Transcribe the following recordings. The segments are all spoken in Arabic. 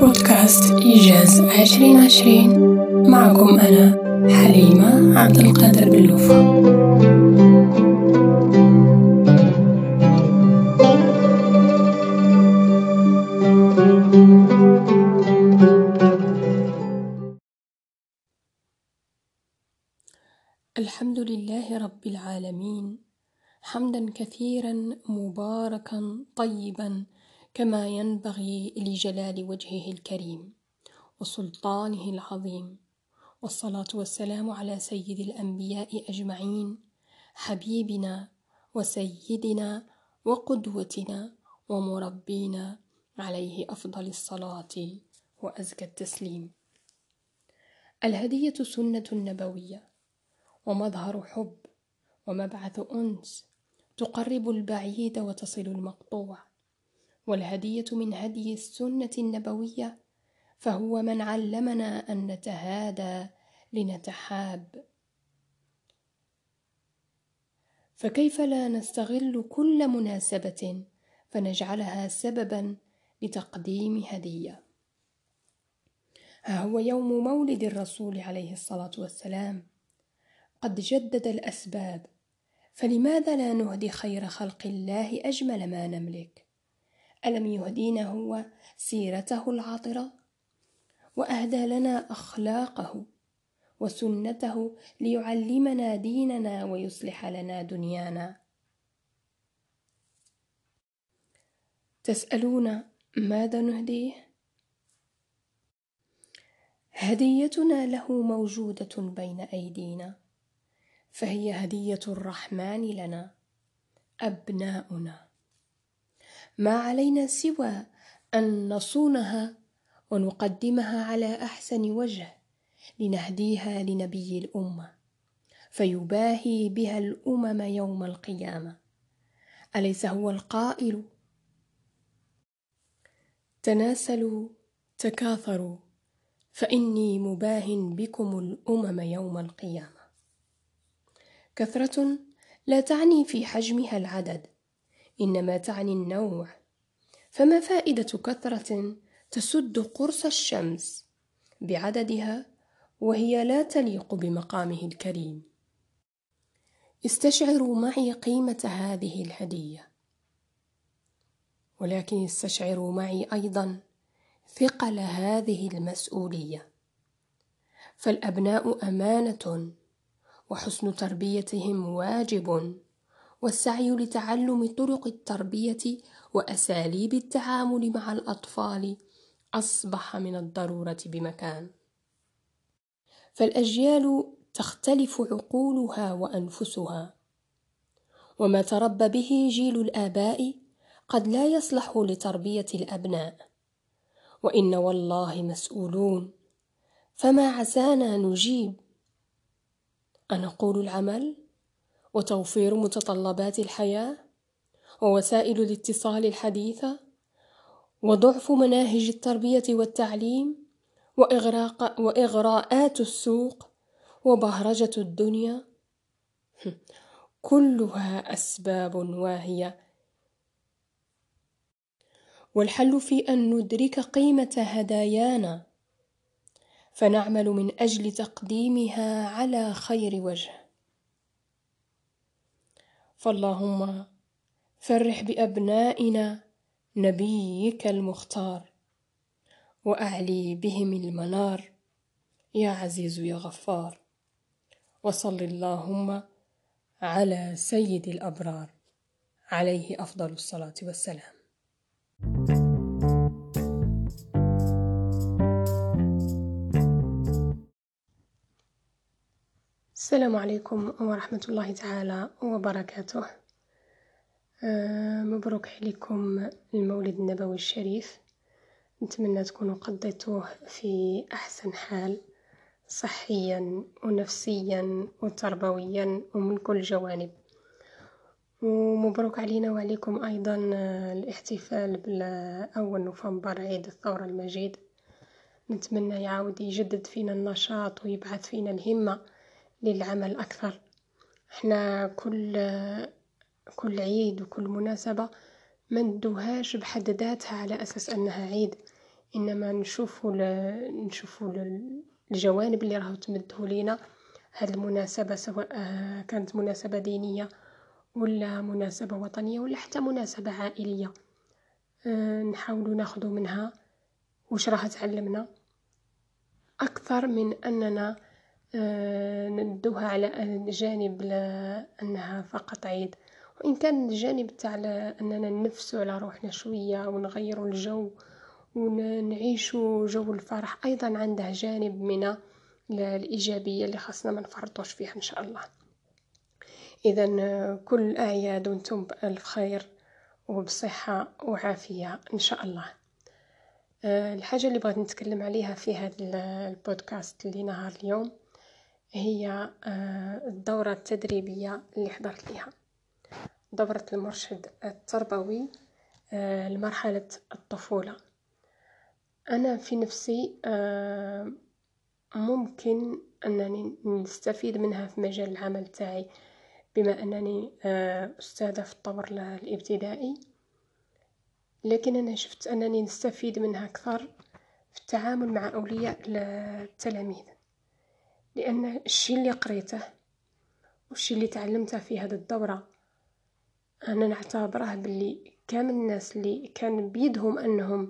بودكاست إيجاز عشرين عشرين. معكم أنا حليمة عبد القادر باللوفة الحمد لله رب العالمين. حمدا كثيرا مباركا طيبا كما ينبغي لجلال وجهه الكريم وسلطانه العظيم. والصلاة والسلام على سيد الأنبياء أجمعين حبيبنا وسيدنا وقدوتنا ومربينا عليه أفضل الصلاة وأزكى التسليم. الهدية سنة نبوية ومظهر حب ومبعث أنس تقرب البعيد وتصل المقطوع والهدية من هدي السنة النبوية فهو من علمنا أن نتهادى لنتحاب. فكيف لا نستغل كل مناسبة فنجعلها سببا لتقديم هدية؟ ها هو يوم مولد الرسول عليه الصلاة والسلام. قد جدد الأسباب فلماذا لا نهدي خير خلق الله أجمل ما نملك؟ ألم يهدينا هو سيرته العاطرة؟ وأهدى لنا أخلاقه وسنته ليعلمنا ديننا ويصلح لنا دنيانا. تسألون ماذا نهديه؟ هديتنا له موجودة بين أيدينا. فهي هدية الرحمن لنا أبناؤنا. ما علينا سوى أن نصونها ونقدمها على أحسن وجه لنهديها لنبي الأمة فيباهي بها الأمم يوم القيامة. أليس هو القائل؟ تناسلوا تكاثروا فإني مباه بكم الأمم يوم القيامة. كثرة لا تعني في حجمها العدد إنما تعني النوع. فما فائدة كثرة تسد قرص الشمس بعددها وهي لا تليق بمقامه الكريم؟ استشعروا معي قيمة هذه الهدية. ولكن استشعروا معي أيضا ثقل هذه المسؤولية. فالأبناء أمانة وحسن تربيتهم واجب والسعي لتعلم طرق التربية وأساليب التعامل مع الأطفال أصبح من الضرورة بمكان. فالأجيال تختلف عقولها وأنفسها وما تربى به جيل الآباء قد لا يصلح لتربية الأبناء. وإن والله مسؤولون فما عسانا نجيب أنقول العمل وتوفير متطلبات الحياة ووسائل الاتصال الحديثة وضعف مناهج التربية والتعليم وإغراق وإغراءات السوق وبهرجة الدنيا. كلها أسباب واهية. والحل في أن ندرك قيمة هدايانا. فنعمل من أجل تقديمها على خير وجه. فاللهم فرح بأبنائنا نبيك المختار وأعلي بهم المنار. يا عزيز يا غفار وصل اللهم على سيد الأبرار. عليه أفضل الصلاة والسلام. السلام عليكم ورحمة الله تعالى وبركاته. آه، مبروك عليكم المولد النبوي الشريف. نتمنى تكونوا قضيتوه في أحسن حال صحيا ونفسيا وتربويا ومن كل جوانب. ومبروك علينا وعليكم أيضا آه، الاحتفال بالأول نوفمبر عيد الثورة المجيد. نتمنى يعاود يجدد فينا النشاط ويبعث فينا الهمة. للعمل أكثر. إحنا كل كل عيد وكل مناسبة ما ندوهاش بحد ذاتها على أساس أنها عيد. إنما نشوفوا نشوفوا الجوانب اللي راهو تمده لينا. هاد المناسبة سواء كانت مناسبة دينية ولا مناسبة وطنية ولا حتى مناسبة عائلية. آه، نحاولوا ناخذ منها. وش راح تعلمنا؟ أكثر من أننا آه، ندوها على الجانب أنها فقط عيد. وإن كان الجانب تاع أننا ننفسوا على روحنا شوية ونغيروا الجو ونعيشوا جو الفرح أيضا عنده جانب من الإيجابية اللي خاصنا ما نفرطوش فيها إن شاء الله. إذا كل الأعياد وأنتم بألف خير وبصحة وعافية إن شاء الله. آه، الحاجة اللي بغيت نتكلم عليها في هذا البودكاست اللي نهار اليوم هي آه، الدورة التدريبية اللي حضرت لها دورة المرشد التربوي آه، لمرحلة الطفولة. أنا في نفسي ممكن أنني نستفيد منها في مجال العمل تاعي بما أنني آه، أستاذة في الطور الإبتدائي. لكن أنا شفت أنني نستفيد منها أكثر في التعامل مع أولياء التلاميذ. لأن الشي اللي قريته والشي اللي تعلمته في هذه الدورة أنا نعتبره باللي كامل الناس اللي كان بيدهم أنهم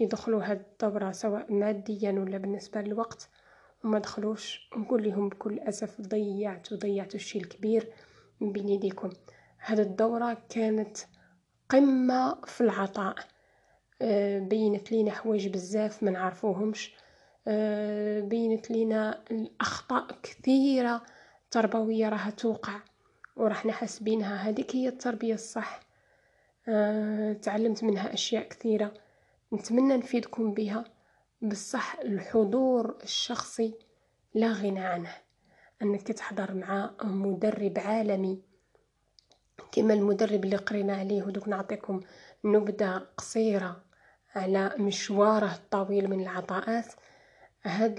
يدخلوا هذه الدورة سواء ماديا ولا بالنسبة للوقت وما دخلوش. نقول لهم بكل أسف ضيعت وضيعت الشي الكبير من بين يديكم. هذه الدورة كانت قمة في العطاء. آه، بينت لينا حوايج بزاف ما نعرفوهمش. بينت لينا الأخطاء كثيرة تربوية راها توقع وراح نحسبينها هذيك هي التربية الصح. آه، تعلمت منها أشياء كثيرة. نتمنى نفيدكم بها. بصح الحضور الشخصي لا غنى عنه. أنك تحضر مع مدرب عالمي كما المدرب اللي قرينا عليه ودوك نعطيكم نبذة قصيرة على مشواره الطويل من العطاءات. هاد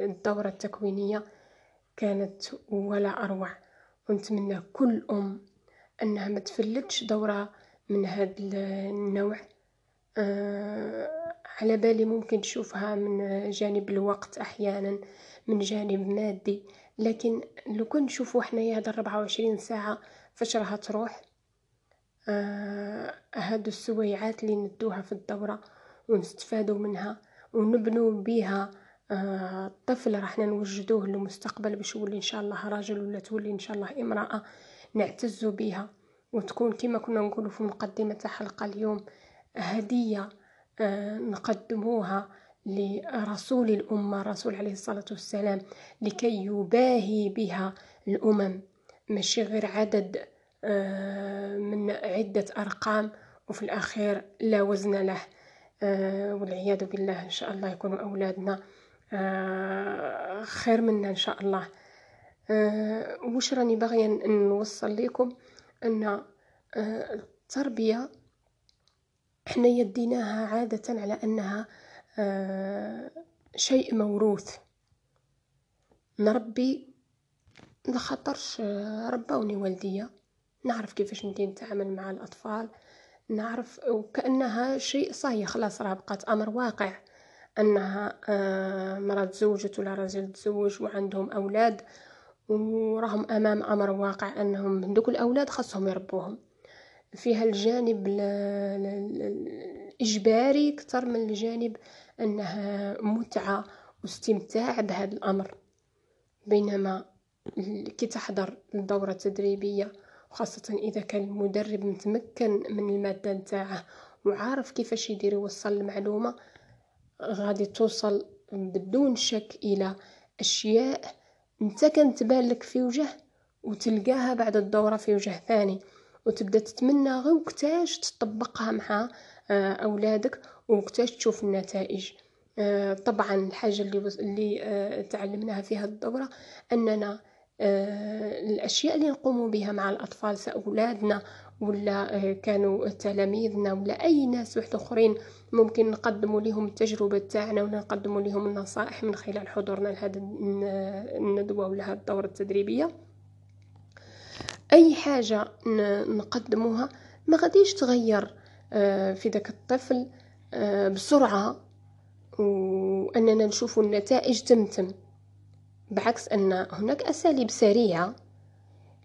الدورة التكوينية كانت ولا أروع. ونتمنى كل أم أنها ما تفلتش دورة من هذا النوع. آه على بالي ممكن تشوفها من جانب الوقت أحيانا من جانب مادي. لكن لو كنت نشوفو حنايا هاد الربعة وعشرين ساعة فاش راها تروح؟ آه هادو السويعات اللي ندوها في الدورة ونستفادو منها. ونبنو بيها آه طفل راح نوجدوه للمستقبل باش يولي إن شاء الله راجل ولا تولي إن شاء الله امرأة نعتز بها وتكون كما كنا نقولوا في مقدمة حلقة اليوم هدية آه نقدموها لرسول الأمة رسول عليه الصلاة والسلام لكي يباهي بها الأمم. ماشي غير عدد آه، من عدة أرقام وفي الأخير لا وزن له. آه، والعياذ بالله إن شاء الله يكونوا أولادنا آه، خير منا إن شاء الله. وش راني باغية نوصل لكم أن التربية إحنا يديناها عادة على أنها آه، شيء موروث. نربي لخاطرش آه، ربوني والديا. نعرف كيفاش ندير نتعامل مع الأطفال. نعرف وكأنها شيء صاير خلاص راه بقات أمر واقع. أنها آه، مرأة تزوجت ولا رجل تزوج وعندهم أولاد وراهم أمام أمر واقع أنهم دوك الأولاد خاصهم يربوهم. فيها الجانب الإجباري أكثر من الجانب أنها متعة واستمتاع بهذا الأمر. بينما كي تحضر الدورة التدريبية وخاصة إذا كان المدرب متمكن من المادة نتاعه وعارف كيفاش يدير يوصل المعلومة غادي توصل بدون شك إلى أشياء أنت كانت تبان لك في وجه وتلقاها بعد الدورة في وجه ثاني. وتبدأ تتمنى غير وقتاش تطبقها مع آه، أولادك وقتاش تشوف النتائج. آه، طبعا الحاجة اللي اللي آه، تعلمناها في هذه الدورة أننا الأشياء اللي نقوم بها مع الأطفال ساولادنا ولا كانوا تلاميذنا ولا أي ناس واحد أخرين ممكن نقدموا لهم التجربة تاعنا ولا نقدموا لهم النصائح من خلال حضورنا لهذه الندوة ولا هذه الدورة التدريبية. أي حاجة نقدموها ما غاديش تغير في ذاك الطفل بسرعة وأننا نشوف النتائج تمتم. بعكس أن هناك أساليب سريعة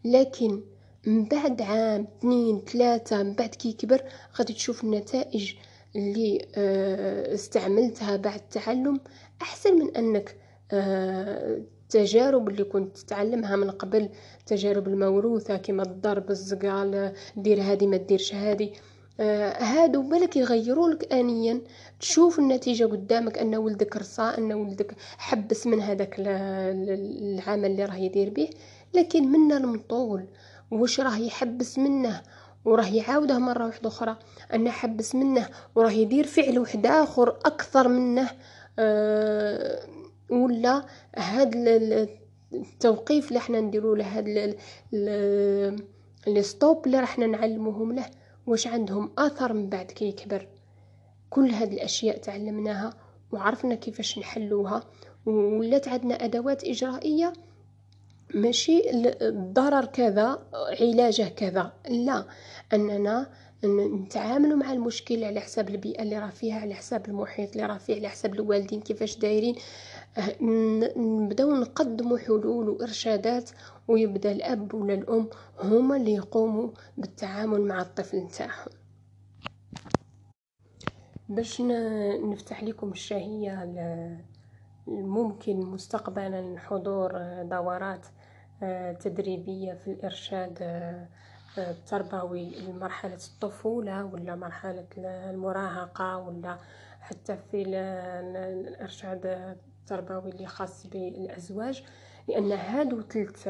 لكن من بعد عام اثنين ثلاثة من بعد كي يكبر غادي تشوف النتائج اللي آه، استعملتها بعد التعلم أحسن من أنك التجارب آه، اللي كنت تتعلمها من قبل تجارب الموروثة كما الضرب الزقال دير هادي ما ديرش هادي آه هادو بالك يغيروا لك انيا تشوف النتيجة قدامك أن ولدك رصا أن ولدك حبس من هذاك العمل اللي راه يدير به. لكن منا المطول واش راه يحبس منه وراه يعاوده مرة واحدة أخرى؟ إن حبس منه وراه يدير فعل واحد آخر أكثر منه آه ولا هاد التوقيف اللي إحنا نديرو له هاد les stops اللي راح نعلموهم له واش عندهم اثر من بعد كي يكبر؟ كل هاد الأشياء تعلمناها وعرفنا كيفاش نحلوها ولات عندنا أدوات إجرائية ماشي الضرر كذا علاجه كذا. لا أننا نتعاملوا مع المشكل على حساب البيئة اللي راه فيها على حساب المحيط اللي راه فيه على حساب الوالدين كيفاش دايرين. أه، نبداو نقدموا حلول وإرشادات ويبدأ الأب ولا الأم هما اللي يقوموا بالتعامل مع الطفل نتاعهم. باش نفتح لكم الشهية ممكن مستقبلا حضور دورات أه، تدريبية في الإرشاد أه، التربوي لمرحلة الطفولة ولا مرحلة المراهقة ولا حتى في الإرشاد التربوي اللي خاص بالأزواج لأن هادو ثلاث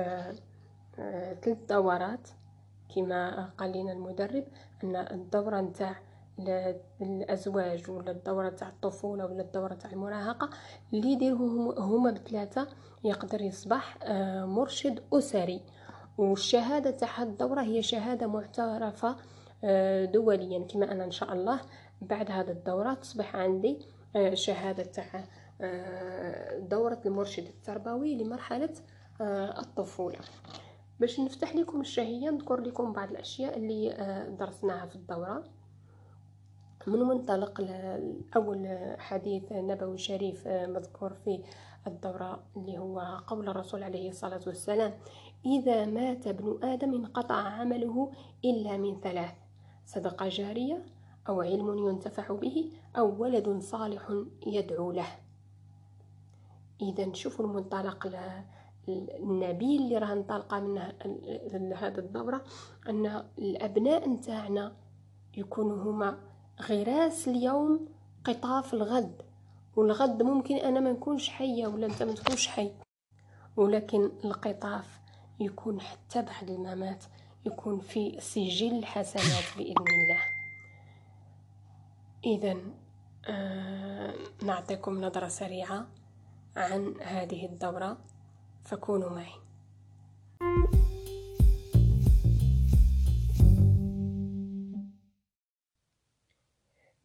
ثلاث دورات كما قال لنا المدرب أن الدورة نتاع الازواج ولا الدورة تاع الطفولة ولا الدورة تاع المراهقة اللي يديروه هما بثلاثة. يقدر يصبح آه، مرشد أسري. والشهادة تاع الدورة هي شهادة معترفة آه، دوليا. كما أنا إن شاء الله بعد هذا الدورة تصبح عندي آه، شهادة تاع دورة المرشد التربوي لمرحلة الطفولة. باش نفتح لكم الشهية نذكر لكم بعض الأشياء اللي درسناها في الدورة. من منطلق أول حديث نبوي شريف مذكور في الدورة اللي هو قول الرسول عليه الصلاة والسلام إذا مات ابن آدم انقطع عمله إلا من ثلاث صدقة جارية أو علم ينتفع به أو ولد صالح يدعو له. إذا نشوف المنطلق النبيل اللي راه انطلق منه هذا الدورة أن الأبناء نتاعنا يكونوا هما غراس اليوم قطاف الغد والغد ممكن أنا ما نكونش حية ولا أنت ما تكونش حي ولكن القطاف يكون حتى بعد الممات يكون في سجل الحسنات بإذن الله. إذا آه نعطيكم نظرة سريعة عن هذه الدورة فكونوا معي.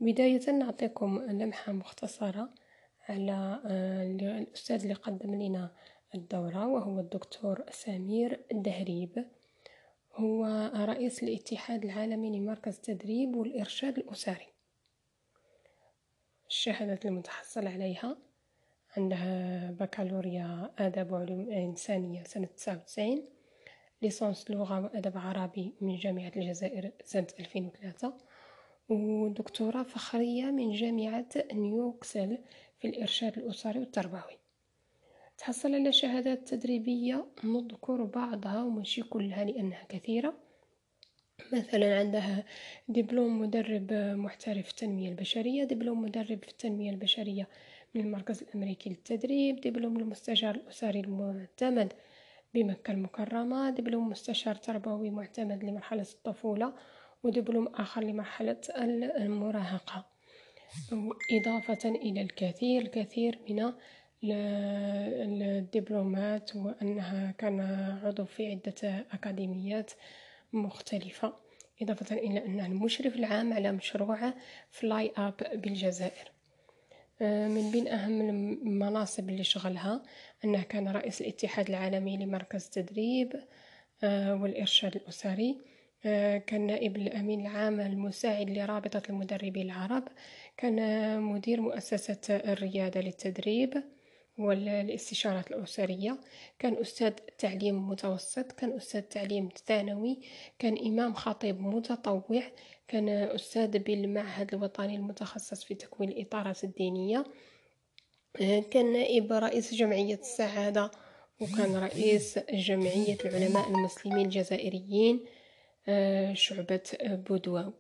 بداية نعطيكم لمحة مختصرة على آه، الأستاذ اللي قدم لنا الدورة وهو الدكتور سمير الدهريب هو رئيس الاتحاد العالمي لمركز التدريب والإرشاد الأسري. الشهادة المتحصل عليها عندها بكالوريا آداب وعلوم إنسانية سنة تسعة وتسعين ليسانس لغة وأدب عربي من جامعة الجزائر سنة ألفين وثلاثة. ودكتوراه فخرية من جامعة نيوكسل في الإرشاد الأسري والتربوي. تحصل على شهادات تدريبية نذكر بعضها وماشي كلها لأنها كثيرة. مثلا عندها دبلوم مدرب محترف في التنمية البشرية دبلوم مدرب في التنمية البشرية من المركز الأمريكي للتدريب دبلوم المستشار الأسري المعتمد بمكة المكرمة دبلوم مستشار تربوي معتمد لمرحلة الطفولة. ودبلوم آخر لمرحلة المراهقة. إضافة إلى الكثير الكثير من الدبلومات وأنها كان عضو في عدة أكاديميات مختلفة. إضافة إلى أنه المشرف العام على مشروع فلاي أب بالجزائر. من بين أهم المناصب اللي شغلها أنه كان رئيس الاتحاد العالمي لمركز التدريب والإرشاد الأسري. كان نائب الأمين العام المساعد لرابطة المدربين العرب كان مدير مؤسسة الريادة للتدريب والاستشارات الأسرية كان أستاذ تعليم متوسط كان أستاذ تعليم ثانوي كان إمام خطيب متطوع كان أستاذ بالمعهد الوطني المتخصص في تكوين الإطارات الدينية كان نائب رئيس جمعية السعادة وكان رئيس جمعية العلماء المسلمين الجزائريين. شعبة بودواو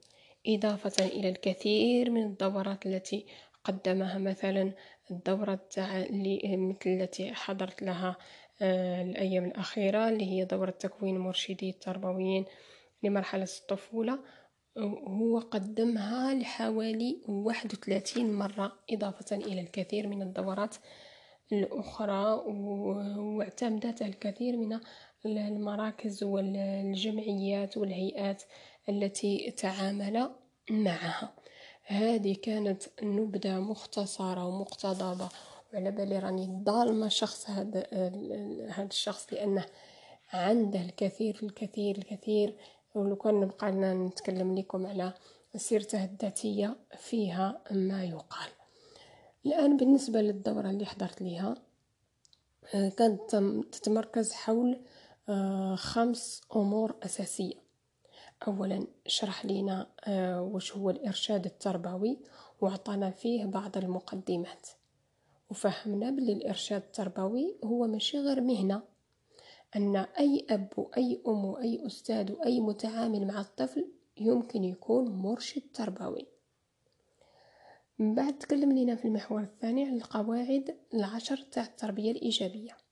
إضافة إلى الكثير من الدورات التي قدمها مثلا الدورة مثل التي حضرت لها آه، الأيام الأخيرة اللي هي دورة تكوين مرشدي التربويين لمرحلة الطفولة. هو قدمها لحوالي 31 مرة إضافة إلى الكثير من الدورات الأخرى واعتمدت الكثير من المراكز والجمعيات والهيئات التي تعامل معها. هذه كانت نبذة مختصرة ومقتضبة وعلى بالي راني ظالمة شخص هذا هذا الشخص لأنه عنده الكثير الكثير الكثير ولو كان نبقى نتكلم لكم على سيرته الذاتية فيها ما يقال. الآن بالنسبة للدورة اللي حضرت ليها آه، كانت تتمركز حول آه، خمس أمور أساسية. أولا شرح لنا آه، وش هو الإرشاد التربوي وعطانا فيه بعض المقدمات. وفهمنا بلي الإرشاد التربوي هو ماشي غير مهنة. أن أي أب وأي أم وأي أستاذ وأي متعامل مع الطفل يمكن يكون مرشد تربوي. من بعد تكلم لنا في المحور الثاني عن القواعد العشر تاع التربية الإيجابية.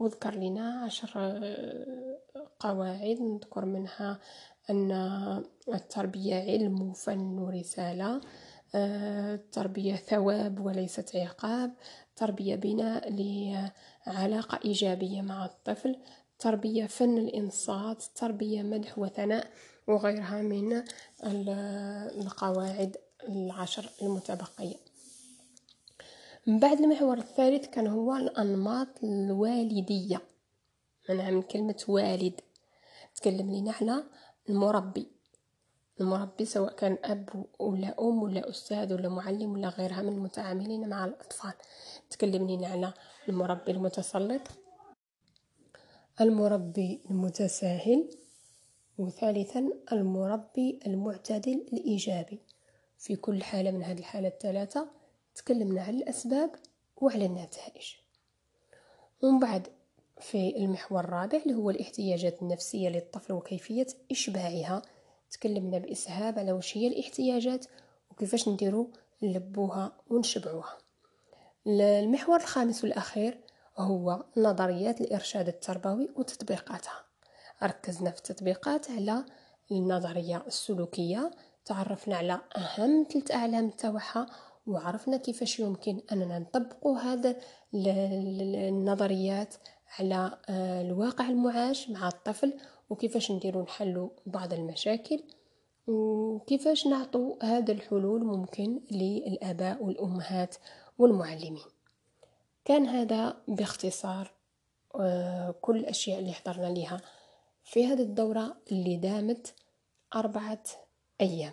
وذكر لنا عشر آه، قواعد نذكر منها أن التربية علم وفن ورسالة آه، التربية ثواب وليست عقاب تربية بناء لعلاقة إيجابية مع الطفل تربية فن الإنصات تربية مدح وثناء وغيرها من القواعد العشر المتبقية. من بعد المحور الثالث كان هو الأنماط الوالدية. من كلمة والد. تكلم لنا على المربي. المربي سواء كان أب ولا أم ولا أستاذ ولا معلم ولا غيرها من المتعاملين مع الأطفال. تكلم لنا على المربي المتسلط. المربي المتساهل. وثالثا المربي المعتدل الإيجابي. في كل حالة من هذه الحالات الثلاثة تكلمنا على الأسباب وعلى النتائج. ومن بعد في المحور الرابع اللي هو الاحتياجات النفسية للطفل وكيفية إشباعها تكلمنا بإسهاب على وش هي الاحتياجات وكيفاش نديرو نلبوها ونشبعوها. المحور الخامس والأخير هو نظريات الإرشاد التربوي وتطبيقاتها. ركزنا في التطبيقات على النظرية السلوكية تعرفنا على أهم ثلاث أعلام تاعها وعرفنا كيفاش يمكن أننا نطبقوا هذا النظريات على آه، الواقع المعاش مع الطفل وكيفاش نديرو نحلو بعض المشاكل وكيفاش نعطو هذا الحلول ممكن للآباء والأمهات والمعلمين. كان هذا باختصار آه، كل الأشياء اللي حضرنا لها في هذه الدورة اللي دامت أربعة أيام.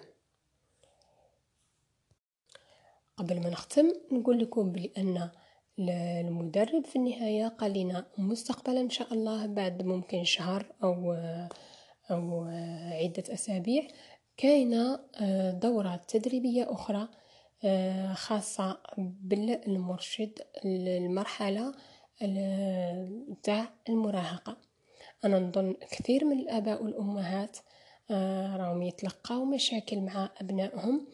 قبل ما نختم نقول لكم بأن المدرب في النهاية قال لنا مستقبلا إن شاء الله بعد ممكن شهر أو أو عدة أسابيع كاينة دورة تدريبية أخرى خاصة بالمرشد المرحلة تاع المراهقة. أنا نظن كثير من الآباء والأمهات راهم يتلقاو مشاكل مع أبنائهم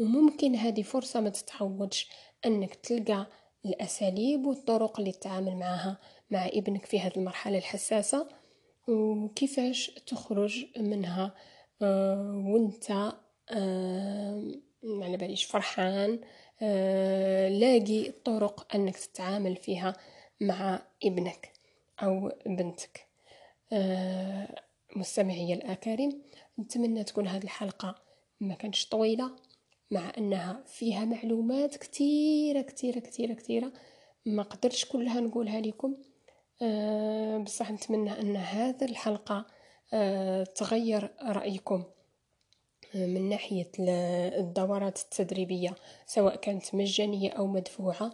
وممكن هذه فرصة ما تتعوضش أنك تلقى الأساليب والطرق اللي تتعامل معها مع ابنك في هذه المرحلة الحساسة وكيفاش تخرج منها آه، وانت آه، على باليش فرحان آه، لاقي طرق أنك تتعامل فيها مع ابنك أو بنتك. مستمعي الأكارم نتمنى تكون هذه الحلقة ما كانش طويلة. مع أنها فيها معلومات كتيرة كتيرة كتيرة كتيرة. ما قدرتش كلها نقولها لكم. أه بصح نتمنى أن هذه الحلقة آه، تغير رأيكم من ناحية الدورات التدريبية سواء كانت مجانية أو مدفوعة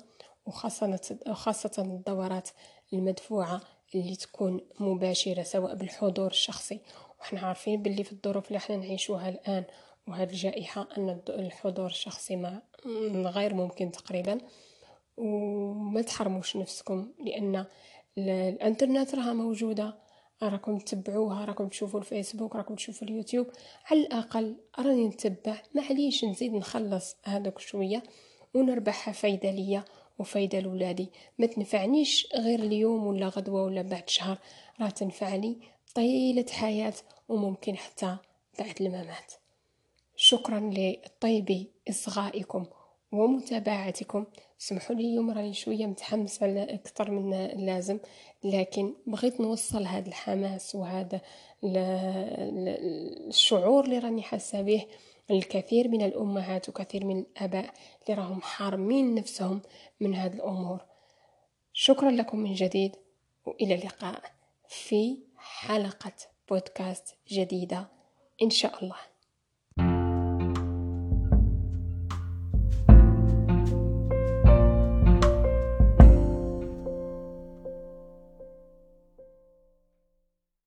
وخاصة الدورات المدفوعة اللي تكون مباشرة سواء بالحضور الشخصي. وحنا عارفين باللي في الظروف اللي إحنا نعيشوها الآن. وهذه الجائحة أن الحضور الشخصي ما غير ممكن تقريبا. وما تحرموش نفسكم لأن الإنترنت راها موجودة. راكم تتبعوها راكم تشوفوا الفيسبوك راكم تشوفوا اليوتيوب. على الأقل راني نتبع. معليش نزيد نخلص هذاك شوية ونربحها فايدة ليا وفايدة لولادي. ما تنفعنيش غير اليوم ولا غدوة ولا بعد شهر. راه تنفعني طيلة حياة وممكن حتى بعد الممات. شكرا لطيب إصغائكم ومتابعتكم. سمحوا لي اليوم راني شوية متحمسه أكثر من اللازم لكن بغيت نوصل هذا الحماس وهذا الشعور اللي راني حاسة به. الكثير من الأمهات وكثير من الآباء اللي راهم حارمين نفسهم من هذه الأمور. شكرا لكم من جديد وإلى اللقاء في حلقة بودكاست جديدة إن شاء الله.